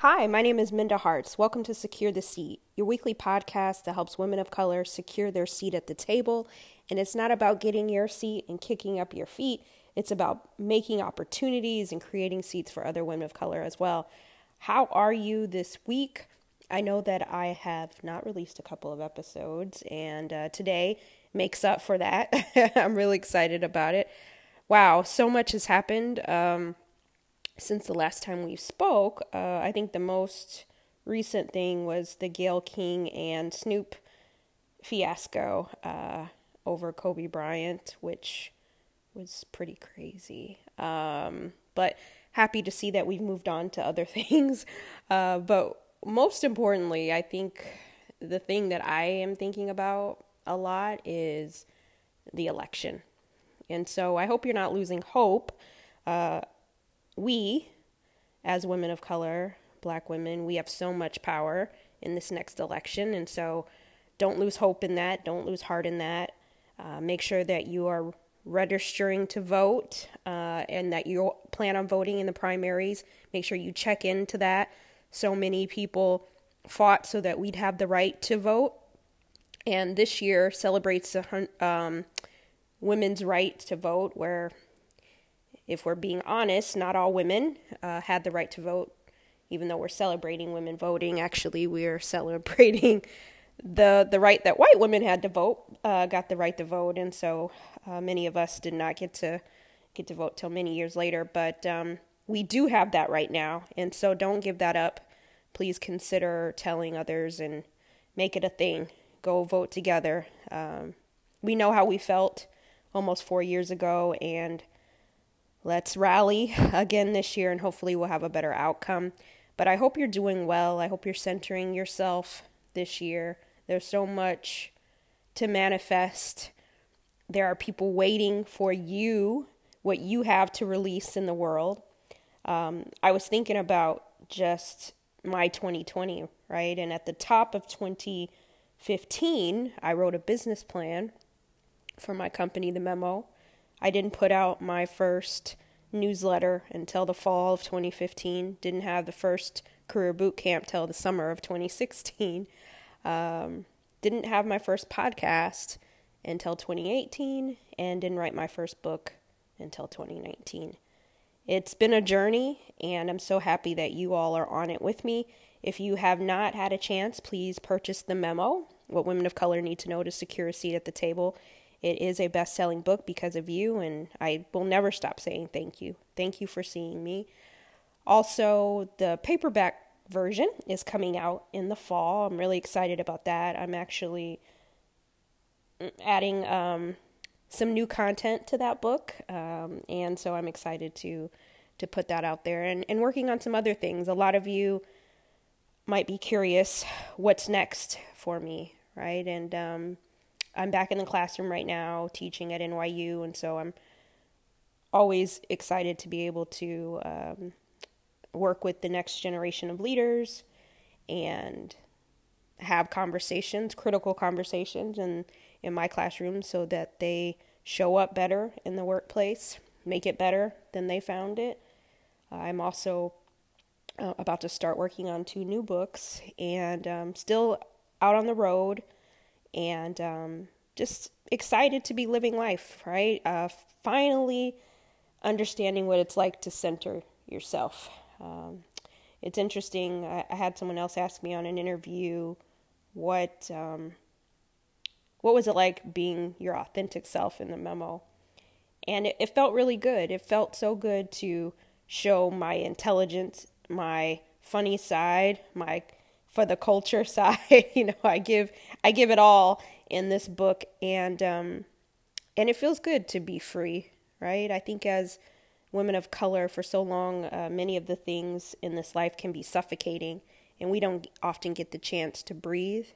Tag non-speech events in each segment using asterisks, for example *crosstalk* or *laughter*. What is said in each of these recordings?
Hi, my name is Minda Harts. Welcome to Secure the Seat, your weekly podcast that helps women of color secure their seat at the table. And it's not about getting your seat and kicking up your feet, it's about making opportunities and creating seats for other women of color as well. How are you this week? I know that I have not released a couple of episodes, and uh, today makes up for that. *laughs* I'm really excited about it. Wow, so much has happened. Um, since the last time we spoke, uh, I think the most recent thing was the Gayle King and Snoop fiasco uh, over Kobe Bryant, which was pretty crazy. Um, but happy to see that we've moved on to other *laughs* things. Uh, but most importantly, I think the thing that I am thinking about a lot is the election. And so I hope you're not losing hope. Uh, we, as women of color, black women, we have so much power in this next election. And so don't lose hope in that. Don't lose heart in that. Uh, make sure that you are registering to vote uh, and that you plan on voting in the primaries. Make sure you check into that. So many people fought so that we'd have the right to vote. And this year celebrates the um, women's right to vote, where if we're being honest, not all women uh, had the right to vote. Even though we're celebrating women voting, actually we're *laughs* celebrating the the right that white women had to vote, uh, got the right to vote, and so uh, many of us did not get to get to vote till many years later. But um, we do have that right now, and so don't give that up. Please consider telling others and make it a thing. Go vote together. Um, we know how we felt almost four years ago, and let's rally *laughs* again this year and hopefully we'll have a better outcome. But I hope you're doing well. I hope you're centering yourself this year. There's so much to manifest. There are people waiting for you, what you have to release in the world. Um, I was thinking about just my 2020, right? And at the top of 2015, I wrote a business plan for my company, The Memo. I didn't put out my first newsletter until the fall of 2015. Didn't have the first career boot camp till the summer of 2016. Um, didn't have my first podcast until 2018, and didn't write my first book until 2019. It's been a journey, and I'm so happy that you all are on it with me. If you have not had a chance, please purchase the memo What Women of Color Need to Know to Secure a Seat at the Table. It is a best selling book because of you, and I will never stop saying thank you. Thank you for seeing me. Also, the paperback version is coming out in the fall. I'm really excited about that. I'm actually adding um, some new content to that book, um, and so I'm excited to to put that out there and, and working on some other things. A lot of you might be curious what's next for me, right? And um, I'm back in the classroom right now teaching at NYU, and so I'm always excited to be able to um, work with the next generation of leaders and have conversations, critical conversations, in in my classroom, so that they show up better in the workplace, make it better than they found it. I'm also uh, about to start working on two new books, and um, still out on the road and um, just excited to be living life, right? Uh, finally understanding what it's like to center yourself. Um, it's interesting. I, I, had someone else ask me on an interview what um, what was it like being your authentic self in the memo, and it, it felt really good. It felt so good to show my intelligence, my funny side, my for the culture *laughs* side. you know, I give I give it all in this book, and um, and it feels good to be free, right? I think as women of color, for so long, uh, many of the things in this life can be suffocating, and we don't often get the chance to breathe.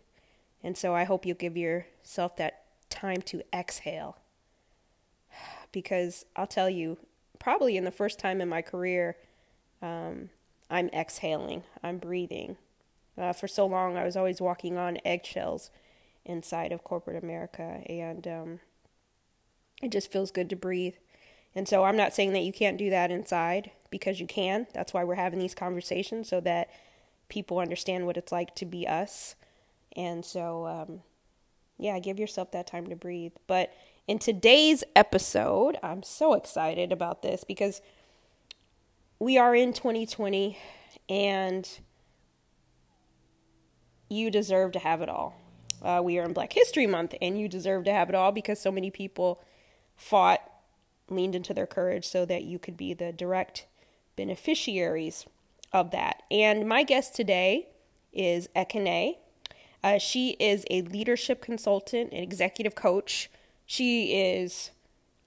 And so I hope you give yourself that time to exhale. *sighs* Because I'll tell you, probably in the first time in my career, um, I'm exhaling, I'm breathing. Uh, for so long, I was always walking on eggshells inside of corporate America, and um, it just feels good to breathe. And so, I'm not saying that you can't do that inside because you can. That's why we're having these conversations so that people understand what it's like to be us. And so, um, yeah, give yourself that time to breathe. But in today's episode, I'm so excited about this because we are in 2020 and you deserve to have it all. Uh, we are in Black History Month and you deserve to have it all because so many people fought, leaned into their courage so that you could be the direct beneficiaries of that. And my guest today is Ekene. Uh, she is a leadership consultant and executive coach. She is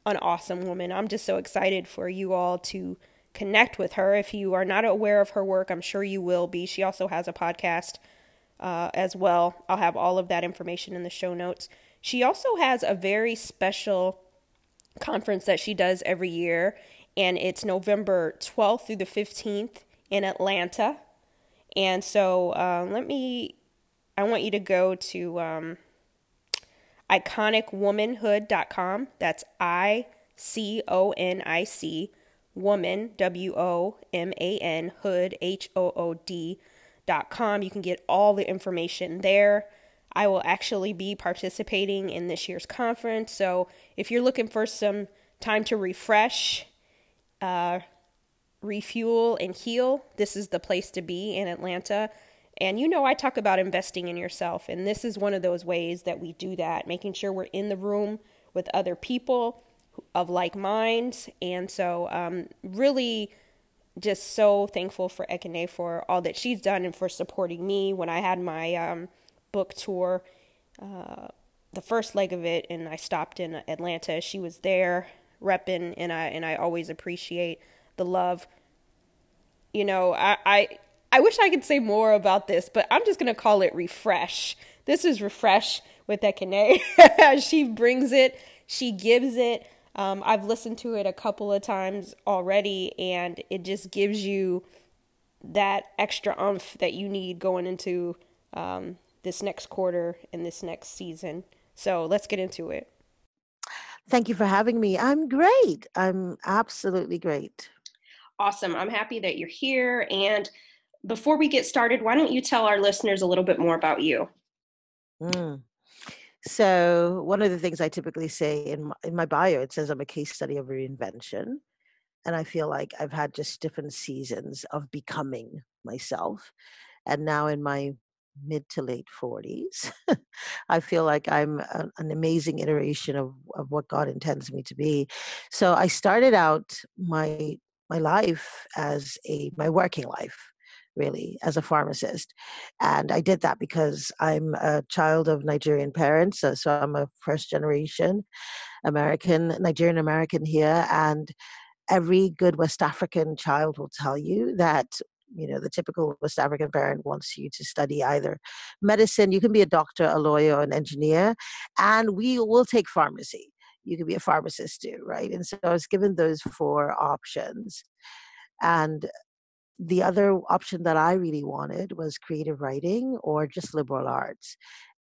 an awesome woman. I'm just so excited for you all to connect with her. If you are not aware of her work, I'm sure you will be. She also has a podcast uh, as well. I'll have all of that information in the show notes. She also has a very special conference that she does every year, and it's November 12th through the 15th in Atlanta. And so uh, let me, I want you to go to um, iconicwomanhood.com. That's I C O N I C, woman, W O M A N, hood, H O O D com. You can get all the information there. I will actually be participating in this year's conference. So if you're looking for some time to refresh, uh, refuel, and heal, this is the place to be in Atlanta. And you know, I talk about investing in yourself, and this is one of those ways that we do that, making sure we're in the room with other people of like minds. And so, um, really, just so thankful for Ekene for all that she's done and for supporting me when I had my um, book tour, uh, the first leg of it, and I stopped in Atlanta. She was there repping, and I and I always appreciate the love. You know, I, I I wish I could say more about this, but I'm just gonna call it refresh. This is refresh with Ekene. *laughs* she brings it, she gives it. Um, I've listened to it a couple of times already, and it just gives you that extra umph that you need going into um, this next quarter and this next season. So let's get into it. Thank you for having me. I'm great. I'm absolutely great. Awesome. I'm happy that you're here. And before we get started, why don't you tell our listeners a little bit more about you? Mm. So, one of the things I typically say in my, in my bio, it says I'm a case study of reinvention. And I feel like I've had just different seasons of becoming myself. And now in my mid to late 40s, *laughs* I feel like I'm a, an amazing iteration of, of what God intends me to be. So I started out my my life as a my working life really as a pharmacist and i did that because i'm a child of nigerian parents so, so i'm a first generation american nigerian american here and every good west african child will tell you that you know the typical west african parent wants you to study either medicine you can be a doctor a lawyer or an engineer and we will take pharmacy. You can be a pharmacist too right? And so i was given those four options and the other option that I really wanted was creative writing or just liberal arts.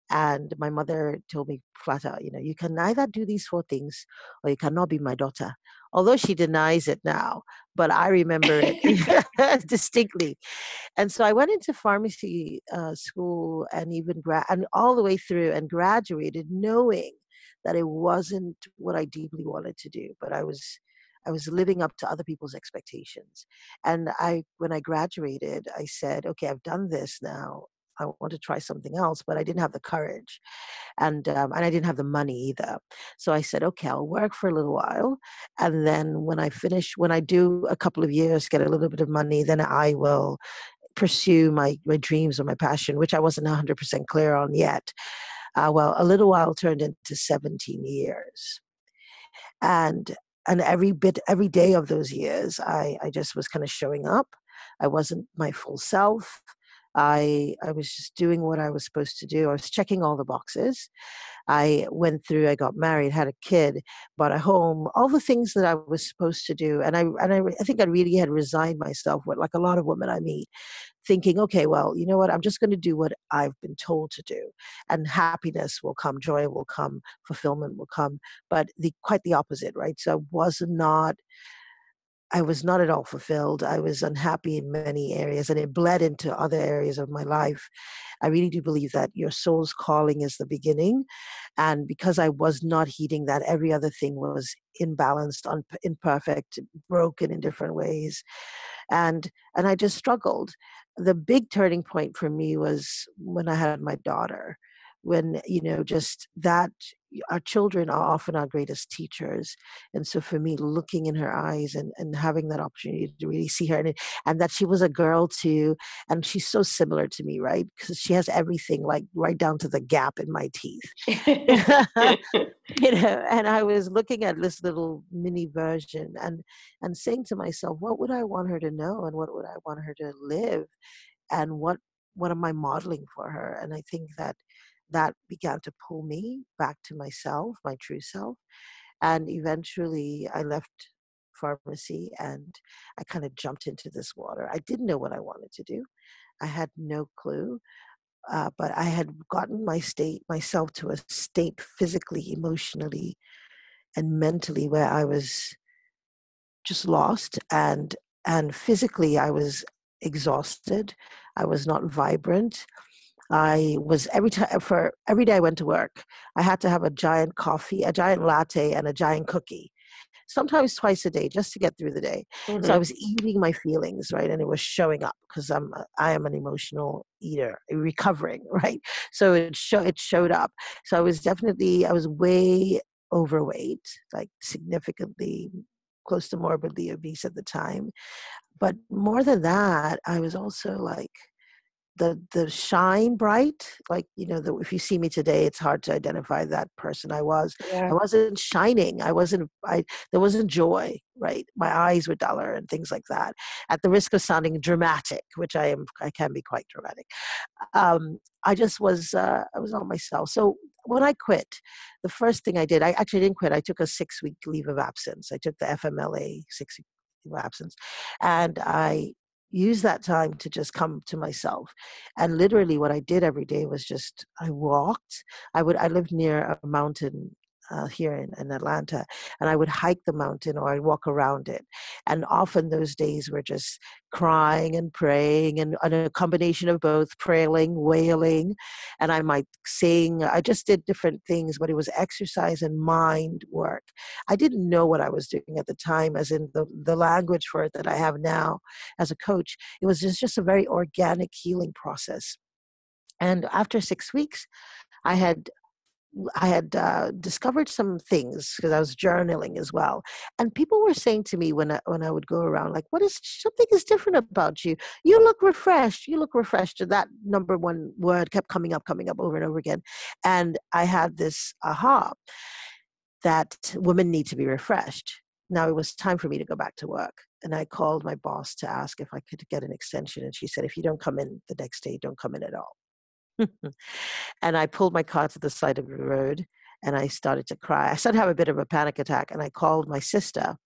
And my mother told me flat out, you know, you can either do these four things or you cannot be my daughter. Although she denies it now, but I remember it *laughs* *laughs* distinctly. And so I went into pharmacy uh, school and even gra- and all the way through and graduated knowing that it wasn't what I deeply wanted to do, but I was I was living up to other people's expectations. And I, when I graduated, I said, okay, I've done this now. I want to try something else, but I didn't have the courage, and um, and I didn't have the money either. So I said, okay, I'll work for a little while, and then when I finish, when I do a couple of years, get a little bit of money, then I will pursue my my dreams or my passion, which I wasn't hundred percent clear on yet. Uh, well, a little while turned into seventeen years, and and every bit every day of those years i i just was kind of showing up. I wasn't my full self. I i was just doing what i was supposed to do. I was checking all the boxes. I went through i got married had a kid bought a home all the things that i was supposed to do and i and i, I think i really had resigned myself with like a lot of women i meet thinking, okay, well, you know what? I'm just going to do what I've been told to do. And happiness will come, joy will come, fulfillment will come. But the quite the opposite, right? So I was not I was not at all fulfilled. I was unhappy in many areas, and it bled into other areas of my life. I really do believe that your soul's calling is the beginning. And because I was not heeding that, every other thing was imbalanced, un- imperfect, broken in different ways. And, and I just struggled. The big turning point for me was when I had my daughter when you know just that our children are often our greatest teachers and so for me looking in her eyes and, and having that opportunity to really see her and, and that she was a girl too and she's so similar to me right? Because she has everything like right down to the gap in my teeth. *laughs* *laughs* You know and i was looking at this little mini version and and saying to myself what would i want her to know and what would i want her to live? and what what am i modeling for her? And i think that that began to pull me back to myself, my true self. And eventually I left pharmacy and I kind of jumped into this water. I didn't know what I wanted to do. I had no clue. Uh, but I had gotten my state myself to a state physically, emotionally, and mentally where I was just lost and and physically I was exhausted. I was not vibrant. I was every time for every day I went to work, I had to have a giant coffee, a giant latte, and a giant cookie. Sometimes twice a day, just to get through the day. Mm-hmm. So I mm-hmm. was eating my feelings, right, and it was showing up because I'm I am an emotional eater, recovering, *laughs* right. So it show it showed up. So I was definitely I was way overweight, like significantly close to morbidly obese at the time. But more than that, I was also like the the shine bright like you know the, if you see me today it's hard to identify that person i was. Yeah. i wasn't shining. I wasn't i there wasn't joy right? My eyes were duller and things like that at the risk of sounding dramatic which i am i can be quite dramatic. Um, i just was uh, i was not myself. So when i quit the first thing i did i actually didn't quit. I took a six week leave of absence. I took the fmla six week leave of absence and i use that time to just come to myself and mm-hmm. literally what i did every day was just i walked i would i lived near a mountain uh, here in, in, Atlanta, and I would hike the mountain or I'd walk around it. And often those days were just crying and praying, and, and a combination of both praying, wailing, and I might sing. I just did different things, but it was exercise and mind work. I didn't know what I was doing at the time, as in the, the language for it that I have now as a coach. It was just, just a very organic healing process. And after six weeks, I had I had uh, discovered some things because I was journaling as well, and people were saying to me when I, when I would go around, like, "What is something is different about you? You look refreshed. You look refreshed." And that number one word kept coming up, coming up over and over again, and I had this aha that women need to be refreshed. Now it was time for me to go back to work, and I called my boss to ask if I could get an extension, and she said, "If you don't come in the next day, don't come in at all." *laughs* and I pulled my car to the side of the road and I started to cry. I started to have a bit of a panic attack and I called my sister.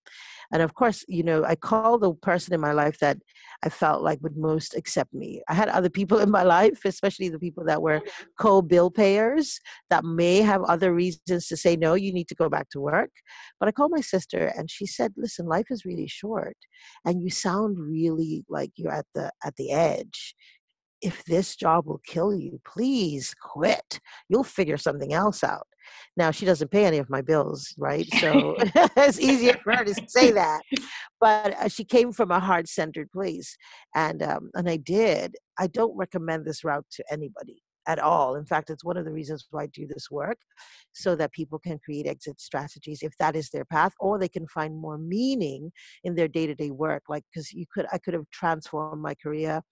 And of course, you know, I called the person in my life that I felt like would most accept me. I had other people in my *laughs* life, especially the people that were mm-hmm. co bill payers that may have other reasons to say, no, you need to go back to work. But I called my sister and she said, listen, life is really short and you sound really like you're at the at the edge if this job will kill you, please quit. You'll figure something else out. Now, she doesn't pay any of my bills, right? So *laughs* *laughs* it's easier for her to say that. But uh, she came from a heart centered place. And, um, and I did. I don't recommend this route to anybody at all. In fact, it's one of the reasons why I do this work so that people can create exit strategies if that is their path, or they can find more meaning in their day to day work. Like, because you could, I could have transformed my career.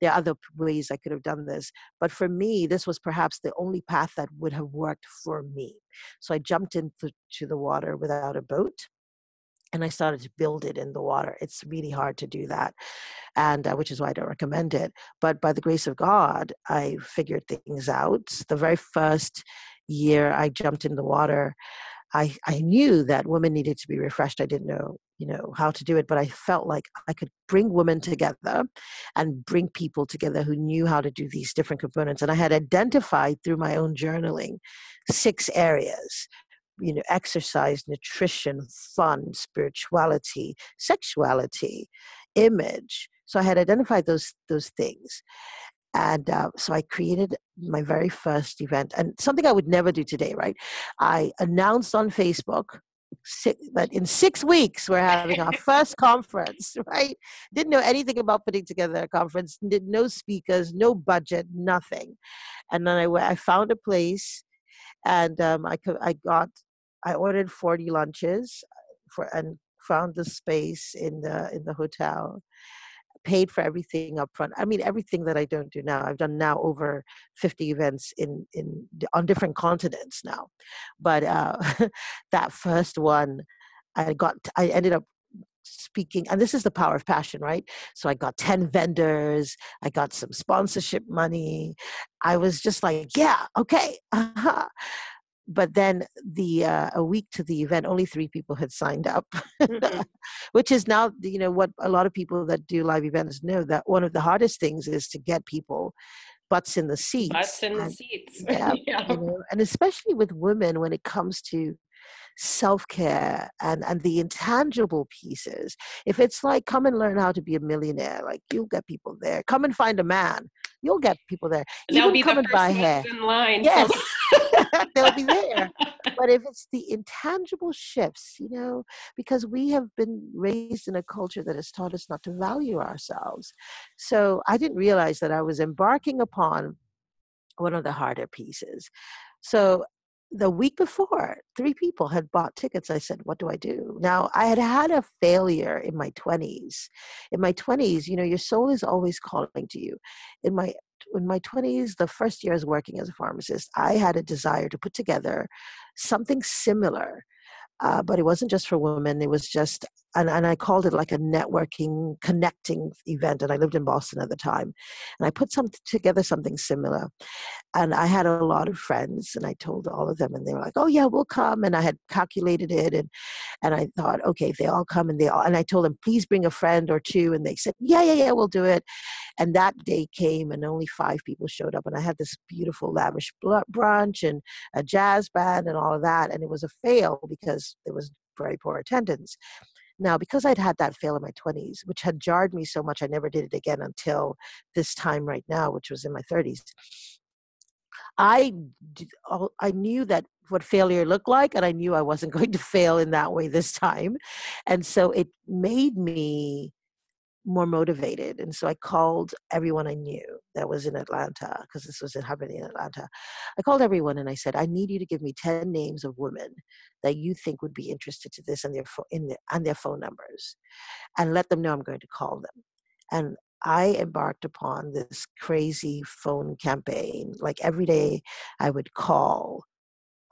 There are other ways I could have done this. But for me, this was perhaps the only path that would have worked for me. So I jumped into the water without a boat and I started to build it in the water. It's really hard to do that, and uh, which is why I don't recommend it. But by the grace of God, I figured things out. The very first year I jumped in the water, I I knew that women needed to be refreshed. I didn't know you know how to do it, but I felt like I could bring women together and bring people together who knew how to do these different components. And I had identified through my own journaling six areas you know exercise nutrition fun spirituality sexuality image. So i had identified those those things. And uh, so i created my very first event. And something i would never do today right? I announced on facebook six, that in six weeks we're having our first conference *laughs* right? Didn't know anything about putting together a conference did no speakers no budget nothing. And then i, I found a place and um, I, I got I ordered 40 lunches uh, for and found the space in the in the hotel paid for everything up front i mean everything that i don't do now i've done now over 50 events in in on different continents now. But uh *laughs* that first one i got i ended up speaking and this is the power of passion right? So i got 10 vendors i got some sponsorship money. I was just like yeah okay *laughs* uh-huh but then the uh, a week to the event only three people had signed up mm-hmm. *laughs* which is now you know what a lot of people that do live events know that one of the hardest things is to get people butts in the seats butts in the seats *laughs* yeah, yeah. You know, and especially with women when it comes to self-care and and the intangible pieces if it's like come and learn how to be a millionaire like you'll get people there come and find a man you'll get people there. They'll even come and buy hair in line yes. *laughs* They'll be there. *laughs* But if it's the intangible shifts you know because we have been raised in a culture that has taught us not to value ourselves. So i didn't realize that i was embarking upon one of the harder pieces. So the week before, three people had bought tickets. I said, What do I do? Now, I had had a failure in my 20s. In my 20s, you know, your soul is always calling to you. In my in my 20s, the first year I was working as a pharmacist, I had a desire to put together something similar uh, but it wasn't just for women. It was just, and, and I called it like a networking, connecting event. And I lived in Boston at the time. And I put some together something similar. And I had a lot of friends, and I told all of them, and they were like, "Oh yeah, we'll come." And I had calculated it, and and I thought, okay, if they all come, and they all, and I told them, please bring a friend or two, and they said, yeah, yeah, yeah, we'll do it. And that day came, and only five people showed up, and I had this beautiful lavish brunch and a jazz band and all of that, and it was a fail because there was very poor attendance. Now, because I'd had that fail in my 20s, which had jarred me so much, I never did it again until this time right now, which was in my 30s. I I knew that what failure looked like, and I knew I wasn't *laughs* going to fail in that way this time, and so it made me more motivated. And so I called everyone I knew that was in Atlanta because this was happening in Atlanta. I called everyone and I said, I need you to give me ten names of women that you think would be interested to this and their phone in the, and their phone numbers, and let them know I'm going to call them. And I embarked upon this crazy phone campaign. Like every day, I would call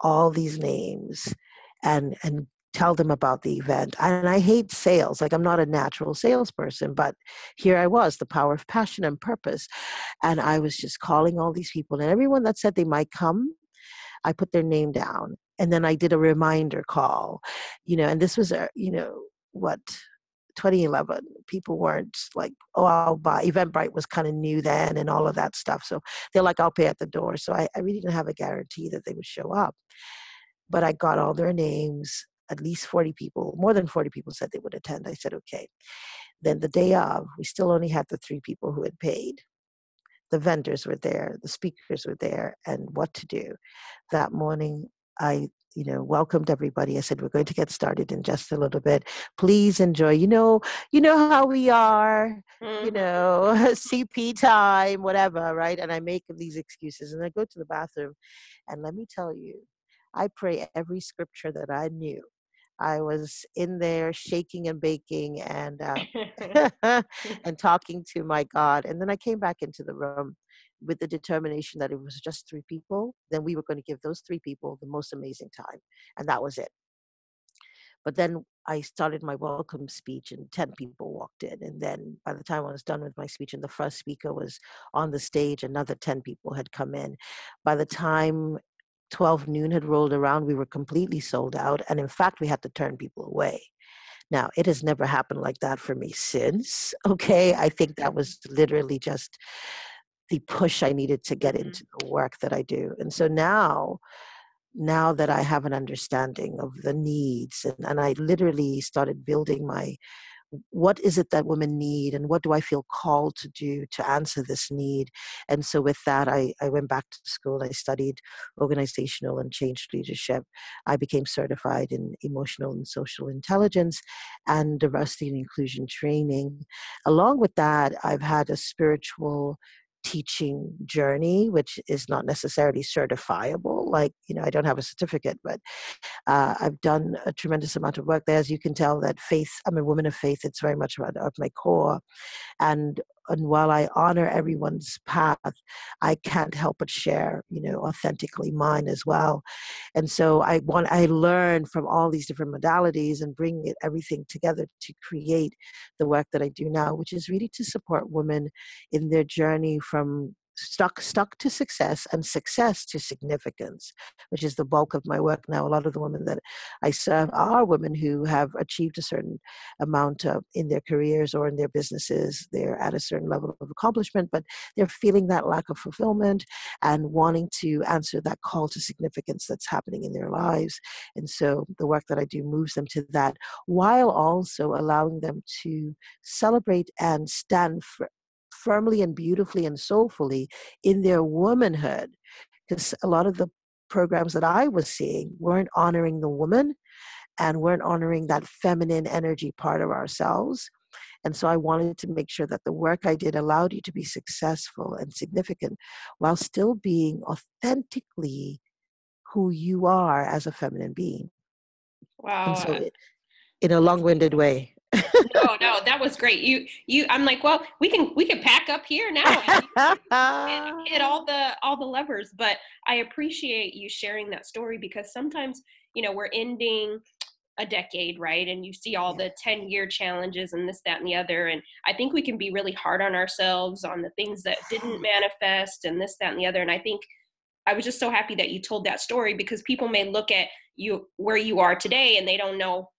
all these names and and tell them about the event. And I hate sales. Like I'm not a natural salesperson, but here I was, the power of passion and purpose. And I was just calling all these people and everyone that said they might come, I put their name down. And then I did a reminder call, you know, and this was a, you know, what 2011 people weren't like oh i'll buy eventbrite was kind of new then and all of that stuff so they're like i'll pay at the door so I, I really didn't have a guarantee that they would show up but i got all their names at least 40 people more than 40 people said they would attend. I said okay. Then the day of we still only had the three people who had paid. The vendors were there the speakers were there and what to do. That morning i you know welcomed everybody. I said we're going to get started in just a little bit. Please enjoy. You know you know how we are mm-hmm. you know *laughs* cp time whatever right? And i make these excuses and i go to the bathroom and let me tell you i pray every scripture that i knew I was in there shaking and baking and uh, *laughs* *laughs* and talking to my God. And then I came back into the room with the determination that it was just three people, then we were going to give those three people the most amazing time. And that was it. But then I started my welcome speech, and 10 people walked in. And then by the time I was done with my speech, and the first speaker was on the stage, another 10 people had come in. By the time 12 noon had rolled around, we were completely sold out. And in fact, we had to turn people away. Now, it has never happened like that for me since. *laughs* Okay. I think that was literally just the push I needed to get mm-hmm. into the work that I do. And so now now that I have an understanding of the needs, and, and I literally started building my what is it that women need and what do I feel called to do to answer this need? And so with that, I, I went back to school. I studied organizational and change leadership. I became certified in emotional and social intelligence and diversity and inclusion training. Along with that, I've had a spiritual teaching journey, which is not necessarily certifiable. Like, you know, I don't have a certificate, but uh, I've done a tremendous amount of work there. As you can tell, that faith, I'm a woman of faith, it's very much about of my core. And and while I honor everyone's path, I can't help but share, you know, authentically mine as well. And so I want I learn from all these different modalities and bring it everything together to create the work that I do now, which is really to support women in their journey from stuck stuck to success and success to significance which is the bulk of my work now. A lot of the women that i serve are women who have achieved a certain amount of, in their careers or in their businesses. They're at a certain level of accomplishment but they're feeling that lack of fulfillment and wanting to answer that call to significance that's happening in their lives. And so the work that i do moves them to that while also allowing them to celebrate and stand for firmly and beautifully and soulfully in their womanhood. Because a lot of the programs that I was seeing weren't honoring the woman and weren't honoring that feminine energy part of ourselves. And so I wanted to make sure that the work I did allowed you to be successful and significant while still being authentically who you are as a feminine being. Wow. And so it, in a long-winded way no, no, that was great. You, you. I'm like, well, we can we can pack up here now and, and *laughs* hit all the all the levers. But I appreciate you sharing that story because sometimes you know we're ending a decade, right? And you see all the 10 year challenges and this, that, and the other. And I think we can be really hard on ourselves on the things that didn't *sighs* manifest and this, that, and the other. And I think I was just so happy that you told that story because people may look at you where you are today and they don't know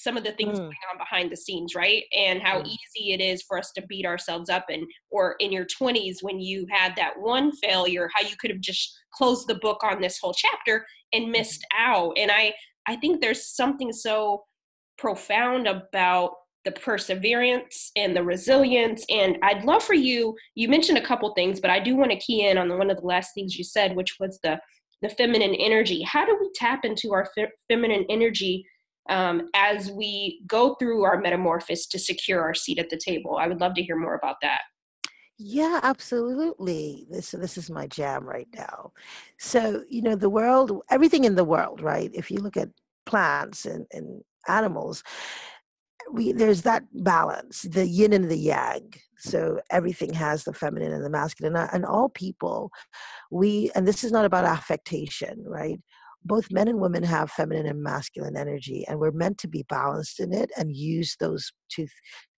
some of the things mm. going on behind the scenes right and how mm. easy it is for us to beat ourselves up and or in your 20s when you had that one failure how you could have just closed the book on this whole chapter and mm-hmm. missed out and i i think there's something so profound about the perseverance and the resilience and i'd love for you you mentioned a couple things but i do want to key in on one of the last things you said which was the the feminine energy how do we tap into our fe- feminine energy um, as we go through our metamorphosis to secure our seat at the table. I would love to hear more about that. Yeah, absolutely. This this is my jam right now. So, you know, the world, everything in the world, right? If you look at plants and, and animals, we there's that balance, the yin and the yang. So everything has the feminine and the masculine. And all people, we and this is not about affectation, right? Both men and women have feminine and masculine energy and we're meant to be balanced in it and use those two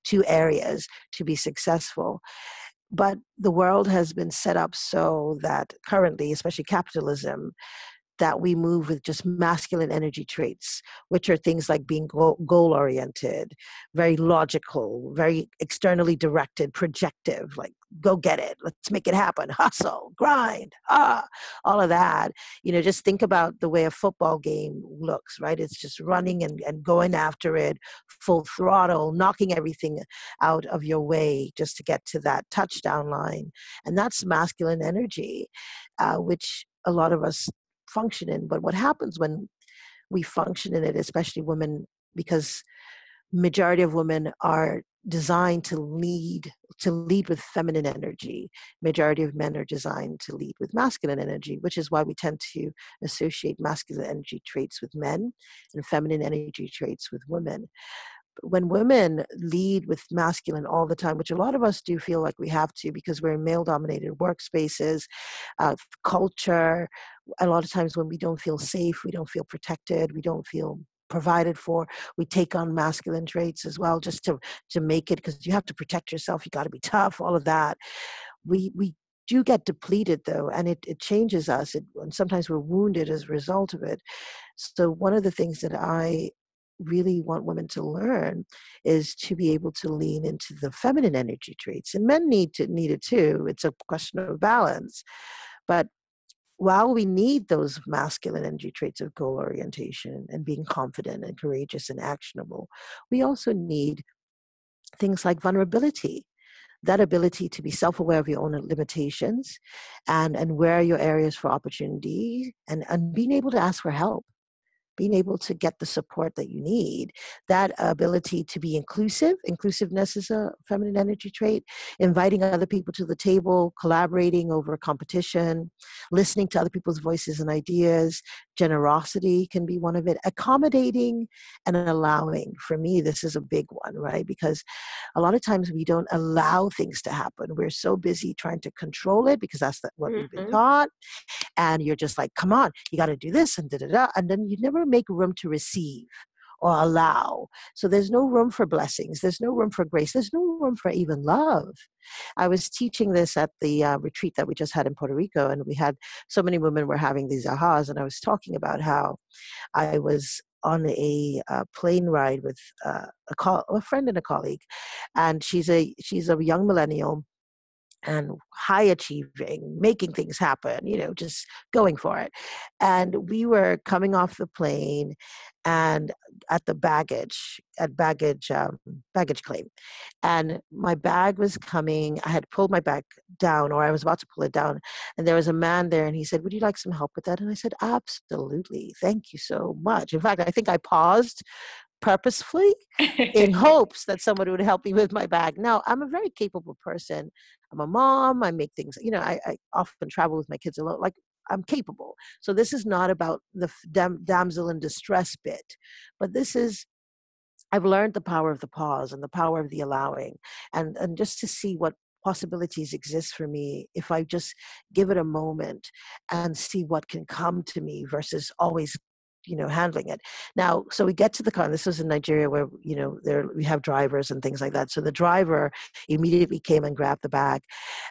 two areas to be successful. But the world has been set up so that currently especially capitalism that we move with just masculine energy traits, which are things like being goal oriented, very logical, very externally directed, projective, like go get it, let's make it happen, hustle, grind, ah, all of that. You know, just think about the way a football game looks, right? It's just running and, and going after it full throttle, knocking everything out of your way just to get to that touchdown line. And that's masculine energy, uh, which a lot of us function in. But what happens when we function in it, especially women, because majority of women are designed to lead to lead with feminine energy. Majority of men are designed to lead with masculine energy which is why we tend to associate masculine energy traits with men and feminine energy traits with women. When women lead with masculine all the time, which a lot of us do feel like we have to because we're in male dominated workspaces, uh, culture, a lot of times when we don't feel safe, we don't feel protected, we don't feel provided for. We take on masculine traits as well just to to make it because you have to protect yourself you got to be tough all of that. We we do get depleted though and it, it changes us it, and sometimes we're wounded as a result of it. So one of the things that i really want women to learn is to be able to lean into the feminine energy traits and men need to need it too it's a question of balance. But while we need those masculine energy traits of goal orientation and being confident and courageous and actionable, we also need things like vulnerability that ability to be self-aware of your own limitations and and where are your areas for opportunity and and being able to ask for help being able to get the support that you need, that ability to be inclusive. Inclusiveness is a feminine energy trait. Inviting other people to the table, collaborating over competition, listening to other people's voices and ideas. Generosity can be one of it. Accommodating and allowing. For me, this is a big one, right? Because a lot of times we don't allow things to happen. We're so busy trying to control it because that's what mm-hmm. we've been mm-hmm. taught. And you're just like, come on, you got to do this and da da da. And then you never make room to receive or allow. So there's no room for blessings. There's no room for grace. There's no room for even love. I was teaching this at the uh, retreat that we just had in Puerto Rico, and we had so many women were having these ahas, and I was talking about how I was on a uh, plane ride with uh, a, co- a friend and a colleague, and she's a she's a young millennial and high achieving, making things happen, you know, just going for it. And we were coming off the plane and at the baggage, at baggage, um, baggage claim. And my bag was coming. I had pulled my bag down, or I was about to pull it down. And there was a man there, and he said, Would you like some help with that? And I said, Absolutely. Thank you so much. In fact, I think I paused purposefully in *laughs* hopes that somebody would help me with my bag. Now, I'm a very capable person. I'm a mom. I make things, you know, I, I often travel with my kids a lot. Like, I'm capable. So this is not about the dam- damsel in distress bit, but this is I've learned the power of the pause and the power of the allowing, and and just to see what possibilities exist for me if I just give it a moment and see what can come to me versus always you know handling it. Now so we get to the car and this was in nigeria where you know there we have drivers and things like that. So the driver immediately came and grabbed the bag.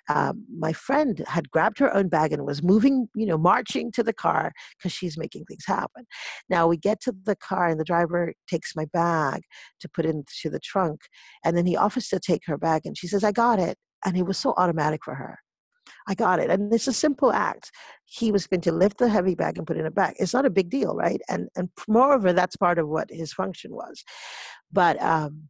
Um, my friend had grabbed her own bag and was moving you know marching to the car because she's making things happen. Now we get to the car and the driver takes my bag to put into the trunk and then he offers to take her bag and she says i got it. And it was so automatic for her I got it. And it's a simple act. He was going to lift the heavy bag and put it in a bag. It's not a big deal, right? And and moreover, that's part of what his function was. But um,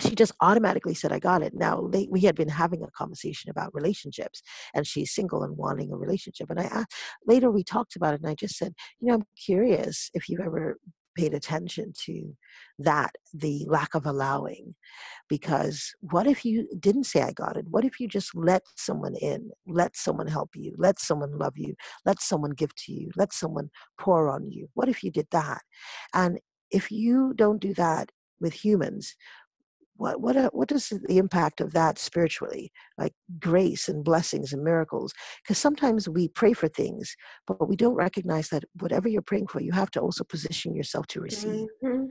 she just automatically said, I got it. Now, late, we had been having a conversation about relationships, and she's single and wanting a relationship. And I later we talked about it, and I just said, You know, I'm curious if you've ever paid attention to that, the lack of allowing. Because what if you didn't say, I got it? What if you just let someone in, let someone help you, let someone love you, let someone give to you, let someone pour on you? What if you did that? And if you don't do that with humans, what what uh, what is the impact of that spiritually like grace and blessings and miracles? Because sometimes we pray for things but we don't recognize that whatever you're praying for you have to also position yourself to receive. Mm-hmm.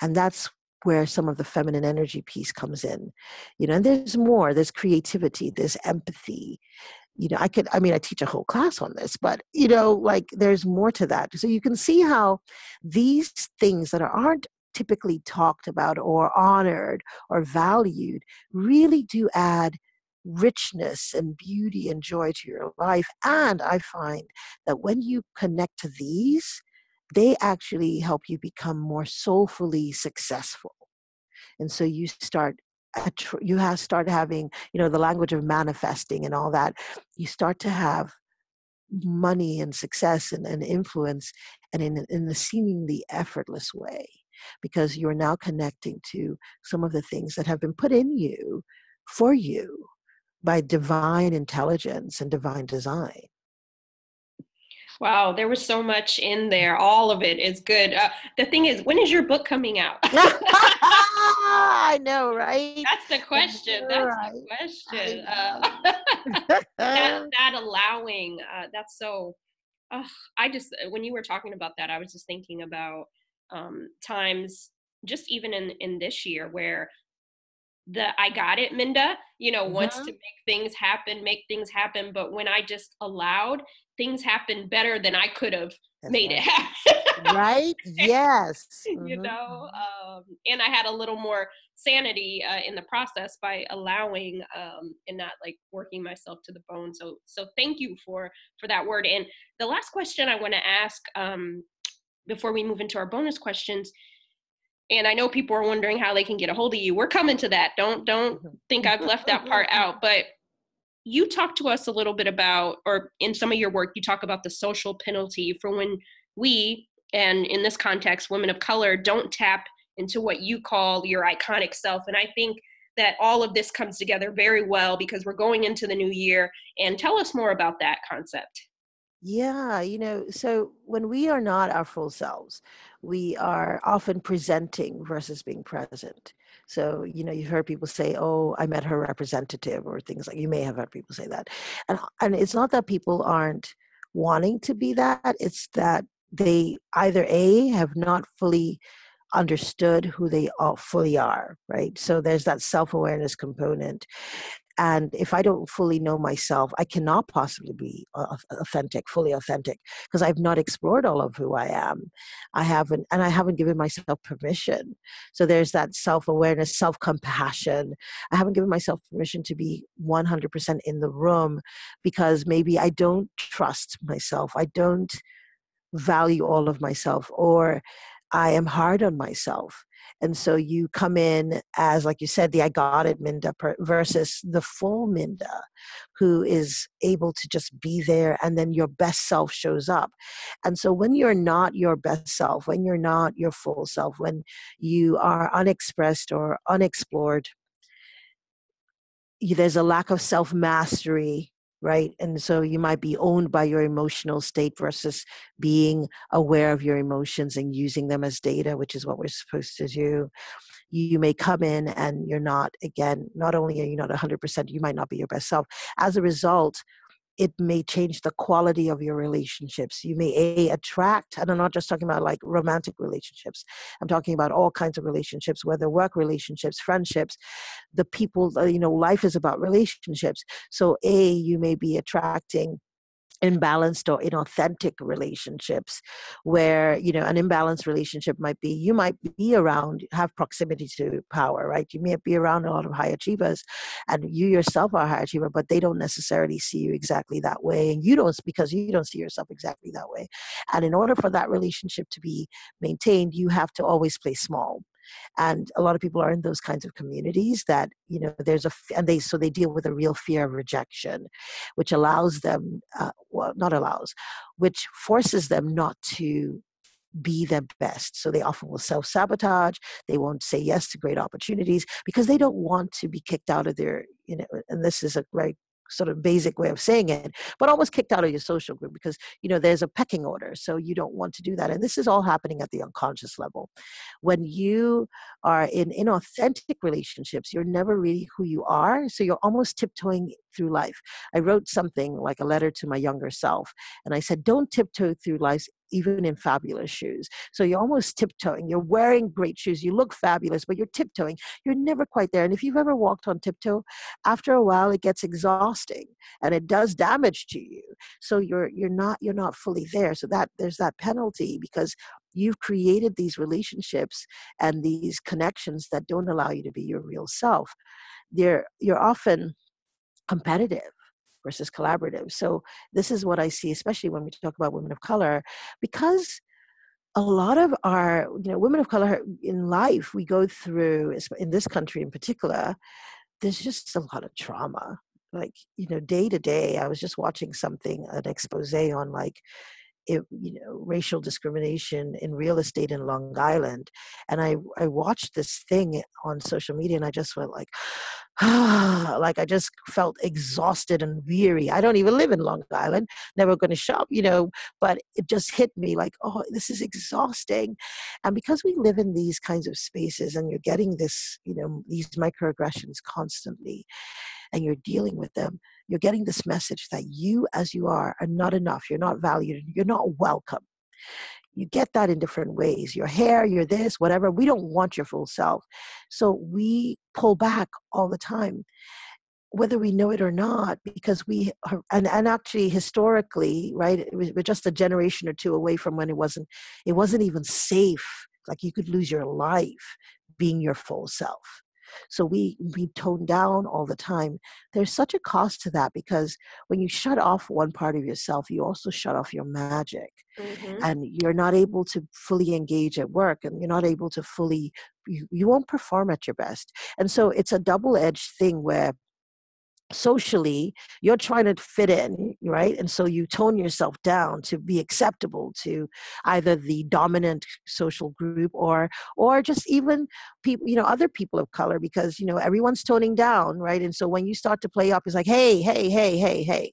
and that's where some of the feminine energy piece comes in you know and there's more there's creativity there's empathy you know i could i mean i teach a whole class on this but you know like there's more to that. So you can see how these things that aren't typically talked about or honored or valued really do add richness and beauty and joy to your life. And I find that when you connect to these, they actually help you become more soulfully successful. And so you start you have start having you know the language of manifesting and all that you start to have money and success and, and influence and in, in a seemingly effortless way because you're now connecting to some of the things that have been put in you for you by divine intelligence and divine design. Wow, there was so much in there. All of it is good. Uh, the thing is, when is your book coming out? *laughs* I know, right? That's the question. That's right. the question. Uh, *laughs* that, *laughs* that, allowing, uh, that's so. I just, when you were talking about that, I was just thinking about um, times just even in in this year where the I got it Minda, you know, mm-hmm. wants to make things happen, make things happen. But when I just allowed, things happen better than I could have made right. it happen. right? Yes. Mm-hmm. *laughs* You know, um, and I had a little more sanity uh, in the process by allowing um, and not like working myself to the bone. So, so thank you for for that word. And the last question I want to ask um, before we move into our bonus questions. And i know people are wondering how they can get a hold of you. We're coming to that. Don't don't mm-hmm. think i've left that part out. But you talk to us a little bit about or in some of your work you talk about the social penalty for when we and in this context women of color don't tap into what you call your iconic self. And i think that all of this comes together very well because we're going into the new year. And tell us more about that concept yeah, you know, so when we are not our full selves, we are often presenting versus being present. So, you know, you've heard people say, "Oh, I met her representative," or things like you may have heard people say that. And and it's not that people aren't wanting to be that, it's that they either A have not fully understood who they all fully are, right? So there's that self-awareness component and if i don't fully know myself i cannot possibly be authentic fully authentic because i've not explored all of who i am. I haven't and i haven't given myself permission. So there's that self-awareness self-compassion. I haven't given myself permission to be 100% in the room because maybe i don't trust myself i don't value all of myself or i am hard on myself and so you come in as, like you said, the I got it Minda versus the full Minda who is able to just be there and then your best self shows up. And so when you're not your best self, when you're not your full self, when you are unexpressed or unexplored, there's a lack of self mastery right? And so you might be owned by your emotional state versus being aware of your emotions and using them as data, which is what we're supposed to do. You may come in and you're not, again, not only are you not 100%, you might not be your best self. As a result, it may change the quality of your relationships. You may a attract, and I'm not just talking about like romantic relationships. I'm talking about all kinds of relationships, whether work relationships, friendships, the people. Uh, you know, life is about relationships. So a you may be attracting imbalanced or inauthentic relationships where you know an imbalanced relationship might be you might be around have proximity to power right? You may be around a lot of high achievers and you yourself are a high achiever but they don't necessarily see you exactly that way and you don't because you don't see yourself exactly that way. And in order for that relationship to be maintained you have to always play small and a lot of people are in those kinds of communities that you know there's a and they so they deal with a real fear of rejection which allows them uh, well not allows which forces them not to be their best. So they often will self sabotage. They won't say yes to great opportunities because they don't want to be kicked out of their, you know, and this is a very sort of basic way of saying it, but almost kicked out of your social group because you know there's a pecking order, so you don't want to do that. And this is all happening at the unconscious level. When you are in inauthentic relationships, you're never really who you are, so you're almost tiptoeing through life. I wrote something like a letter to my younger self, and I said, "Don't tiptoe through life even in fabulous shoes. So you're almost tiptoeing. You're wearing great shoes. You look fabulous, but you're tiptoeing. You're never quite there. And if you've ever walked on tiptoe, after a while it gets exhausting and it does damage to you. So you're you're not you're not fully there. So that there's that penalty because you've created these relationships and these connections that don't allow you to be your real self. They're you're often competitive versus collaborative. So this is what I see, especially when we talk about women of color, because a lot of our you know women of color in life we go through in this country in particular there's just a lot of trauma like you know day to day i was just watching something an expose on like it, you know racial discrimination in real estate in Long Island, and I I watched this thing on social media and I just went like, ah, *sighs* like I just felt exhausted and weary. I don't even live in Long Island, never going to shop, you know, but it just hit me like, oh, this is exhausting, and because we live in these kinds of spaces and you're getting this, you know, these microaggressions constantly, and you're dealing with them you're getting this message that you, as you are, are not enough. You're not valued. You're not welcome. You get that in different ways. Your hair, your this, whatever. We don't want your full self. So we pull back all the time whether we know it or not because we and, and actually historically right we're just a generation or two away from when it wasn't it wasn't even safe like you could lose your life being your full self so we we tone down all the time there's such a cost to that because when you shut off one part of yourself you also shut off your magic mm-hmm. and you're not able to fully engage at work and you're not able to fully you, you won't perform at your best and so it's a double-edged thing where socially you're trying to fit in right? And so you tone yourself down to be acceptable to either the dominant social group or or just even people you know other people of color because you know everyone's toning down right? And so when you start to play up it's like hey hey hey hey hey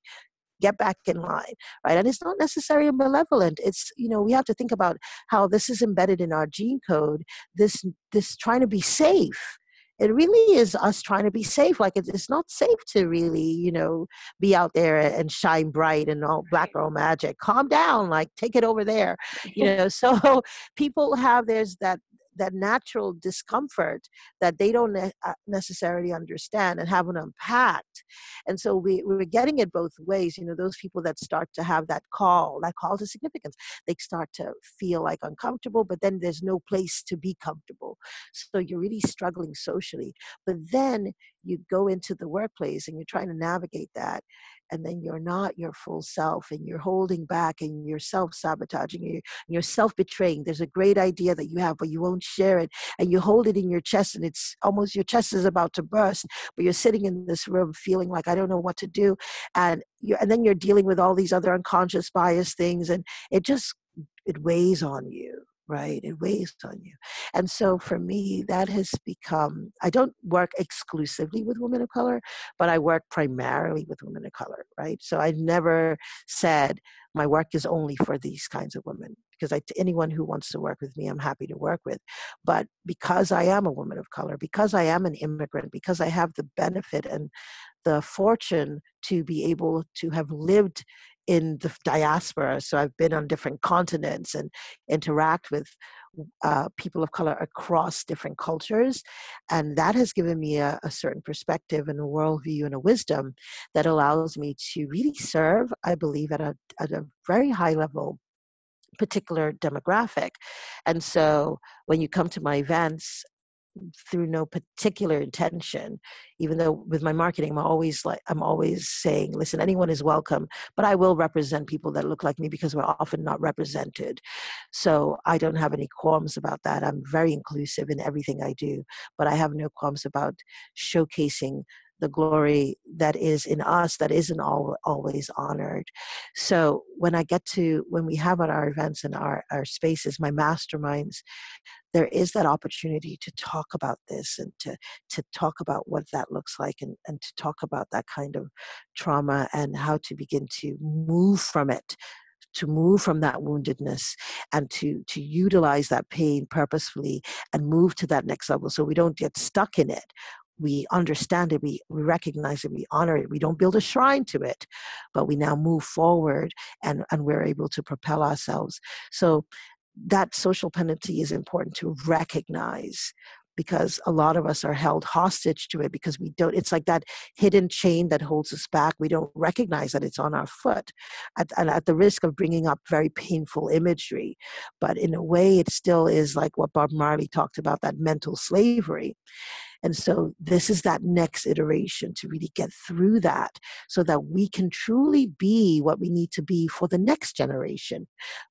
get back in line right? And it's not necessarily malevolent. It's you know we have to think about how this is embedded in our gene code this this trying to be safe it really is us trying to be safe. Like it's not safe to really, you know, be out there and shine bright and all black girl magic. Calm down, like take it over there, you *laughs* know. *laughs* So people have there's that that natural discomfort that they don't ne- uh, necessarily understand and haven't unpacked. And so we, we're getting it both ways you know those people that start to have that call that call to significance they start to feel like uncomfortable but then there's no place to be comfortable. So you're really struggling socially but then you go into the workplace and you're trying to navigate that and then you're not your full self and you're holding back and you're self-sabotaging and you're self-betraying. There's a great idea that you have but you won't share it and you hold it in your chest and it's almost your chest is about to burst but you're sitting in this room feeling like i don't know what to do and you and then you're dealing with all these other unconscious bias things and it just it weighs on you right? It weighs on you. And so for me, that has become, I don't work exclusively with women of color, but I work primarily with women of color, right? So I've never said my work is only for these kinds of women because I, anyone who wants to work with me, I'm happy to work with. But because I am a woman of color, because I am an immigrant, because I have the benefit and the fortune to be able to have lived in the diaspora. So I've been on different continents and interact with uh, people of color across different cultures. And that has given me a, a, certain perspective and a worldview and a wisdom that allows me to really serve, I believe, at a, at a very high level particular demographic. And so when you come to my events, through no particular intention even though with my marketing i'm always like i'm always saying listen anyone is welcome but i will represent people that look like me because we're often not represented. So i don't have any qualms about that. I'm very inclusive in everything i do but i have no qualms about showcasing the glory that is in us that isn't all, always honored. So when i get to when we have at our events and our, our spaces my masterminds there is that opportunity to talk about this and to to talk about what that looks like and, and to talk about that kind of trauma and how to begin to move from it to move from that woundedness and to to utilize that pain purposefully and move to that next level so we don't get stuck in it we understand it, we, recognize it, we honor it. We don't build a shrine to it, but we now move forward and, and we're able to propel ourselves. So that social penalty is important to recognize because a lot of us are held hostage to it because we don't it's like that hidden chain that holds us back we don't recognize that it's on our foot at, and at the risk of bringing up very painful imagery but in a way it still is like what bob marley talked about that mental slavery and so this is that next iteration to really get through that so that we can truly be what we need to be for the next generation.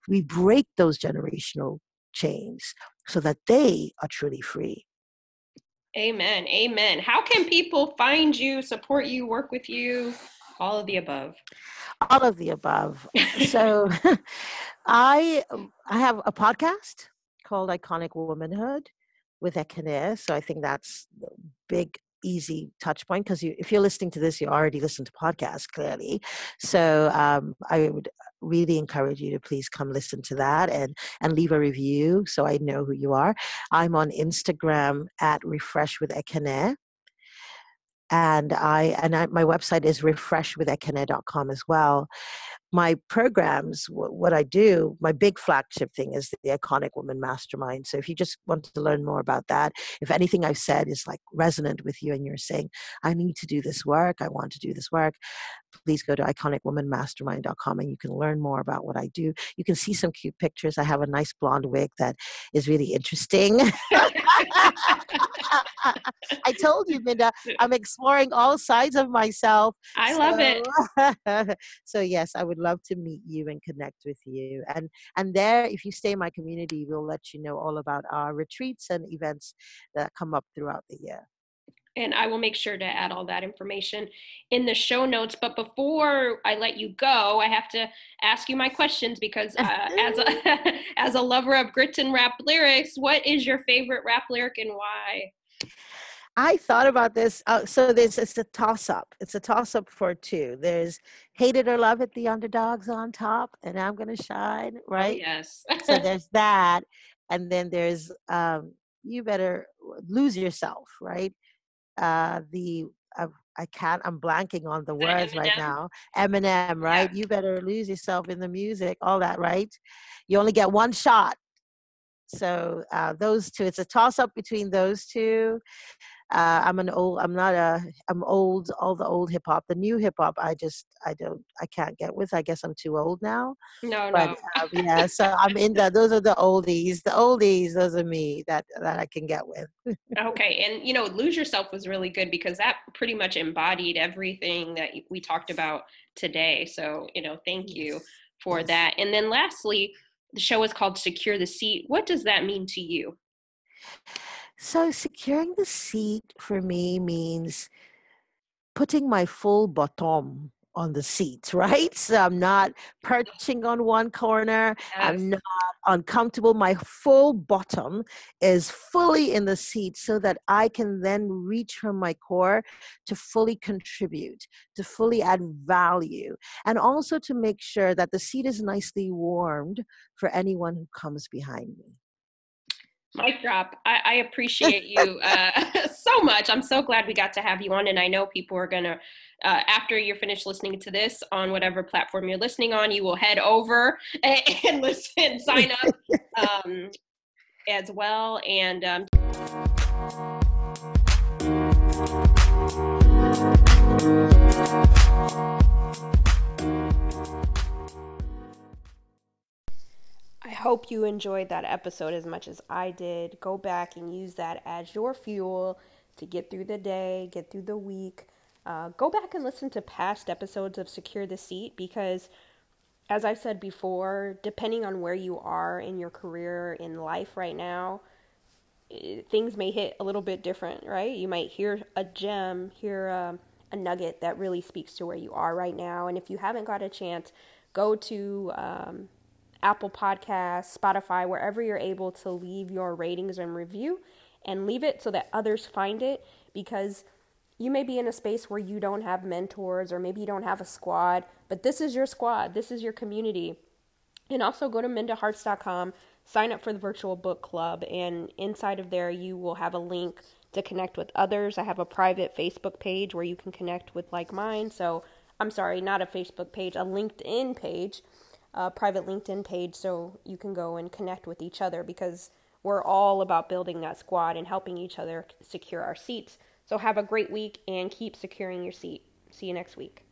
We break those generational chains so that they are truly free. Amen. Amen. How can people find you, support you, work with you? All of the above. All of the above. so *laughs* *laughs* I I have a podcast called Iconic Womanhood with Ekene. So I think that's big easy touch point because you, if you're listening to this, you already listen to podcasts clearly. So um, I would really encourage you to please come listen to that and and leave a review so I know who you are. I'm on Instagram at refresh with Ekene. And I and I, my website is refreshwithekene.com as well. My programs, what, I do, my big flagship thing is the Iconic Woman Mastermind. So if you just want to learn more about that, if anything I've said is like resonant with you and you're saying, I need to do this work, I want to do this work, please go to iconicwomanmastermind.com and you can learn more about what I do. You can see some cute pictures. I have a nice blonde wig that is really interesting. *laughs* I told you, Minda, I'm exploring all sides of myself. *laughs* I so, love it. *laughs* so yes, I would love to meet you and connect with you. And and there, if you stay in my community, we'll let you know all about our retreats and events that come up throughout the year and I will make sure to add all that information in the show notes. But before I let you go, I have to ask you my questions because uh, as a *laughs* as a lover of grits and rap lyrics, what is your favorite rap lyric and why? I thought about this. Uh, so this it's a toss up. It's a toss up for two. There's hate it or love it, the underdogs on top, and I'm gonna shine, oh, right? Oh, yes. so *laughs* there's that, and then there's um, you better lose yourself, right? Uh, the uh, I can't. I'm blanking on the words right now. Eminem, right? Yeah. You better lose yourself in the music, all that, right? You only get one shot. So uh, those two, it's a toss up between those two uh, I'm an old. I'm not a. I'm old. All the old hip hop. The new hip hop, I just. I don't. I can't get with. I guess I'm too old now. No, but, no. uh, yeah. So I'm in the. Those are the oldies. The oldies. Those are me. That that I can get with. okay, and you know, lose yourself was really good because that pretty much embodied everything that we talked about today. So you know, thank you for yes. that. And then lastly, the show is called Secure the Seat. What does that mean to you? So securing the seat for me means putting my full bottom on the seat, *laughs* right? So I'm not perching on one corner. Yes. I'm not uncomfortable. My full bottom is fully in the seat so that I can then reach from my core to fully contribute, to fully add value, and also to make sure that the seat is nicely warmed for anyone who comes behind me. Mic drop. I, I appreciate *laughs* you uh, *laughs* so much. I'm so glad we got to have you on, and I know people are gonna. Uh, after you're finished listening to this on whatever platform you're listening on, you will head over *laughs* and, and listen, sign up um, as well, and. Um, hope you enjoyed that episode as much as I did. Go back and use that as your fuel to get through the day, get through the week. Uh, go back and listen to past episodes of Secure the Seat because, as I've said before, depending on where you are in your career, in life right now, things may hit a little bit different, right? You might hear a gem, hear a, a nugget that really speaks to where you are right now. And if you haven't got a chance, go to um, Apple Podcasts, Spotify, wherever you're able to leave your ratings and review and leave it so that others find it because you may be in a space where you don't have mentors or maybe you don't have a squad, but this is your squad, this is your community. And also go to mindaharts.com, sign up for the virtual book club, and inside of there, you will have a link to connect with others. I have a private Facebook page where you can connect with like mine. So, I'm sorry, not a Facebook page, a LinkedIn page private LinkedIn page so you can go and connect with each other because we're all about building that squad and helping each other secure our seats. So have a great week and keep securing your seat. See you next week.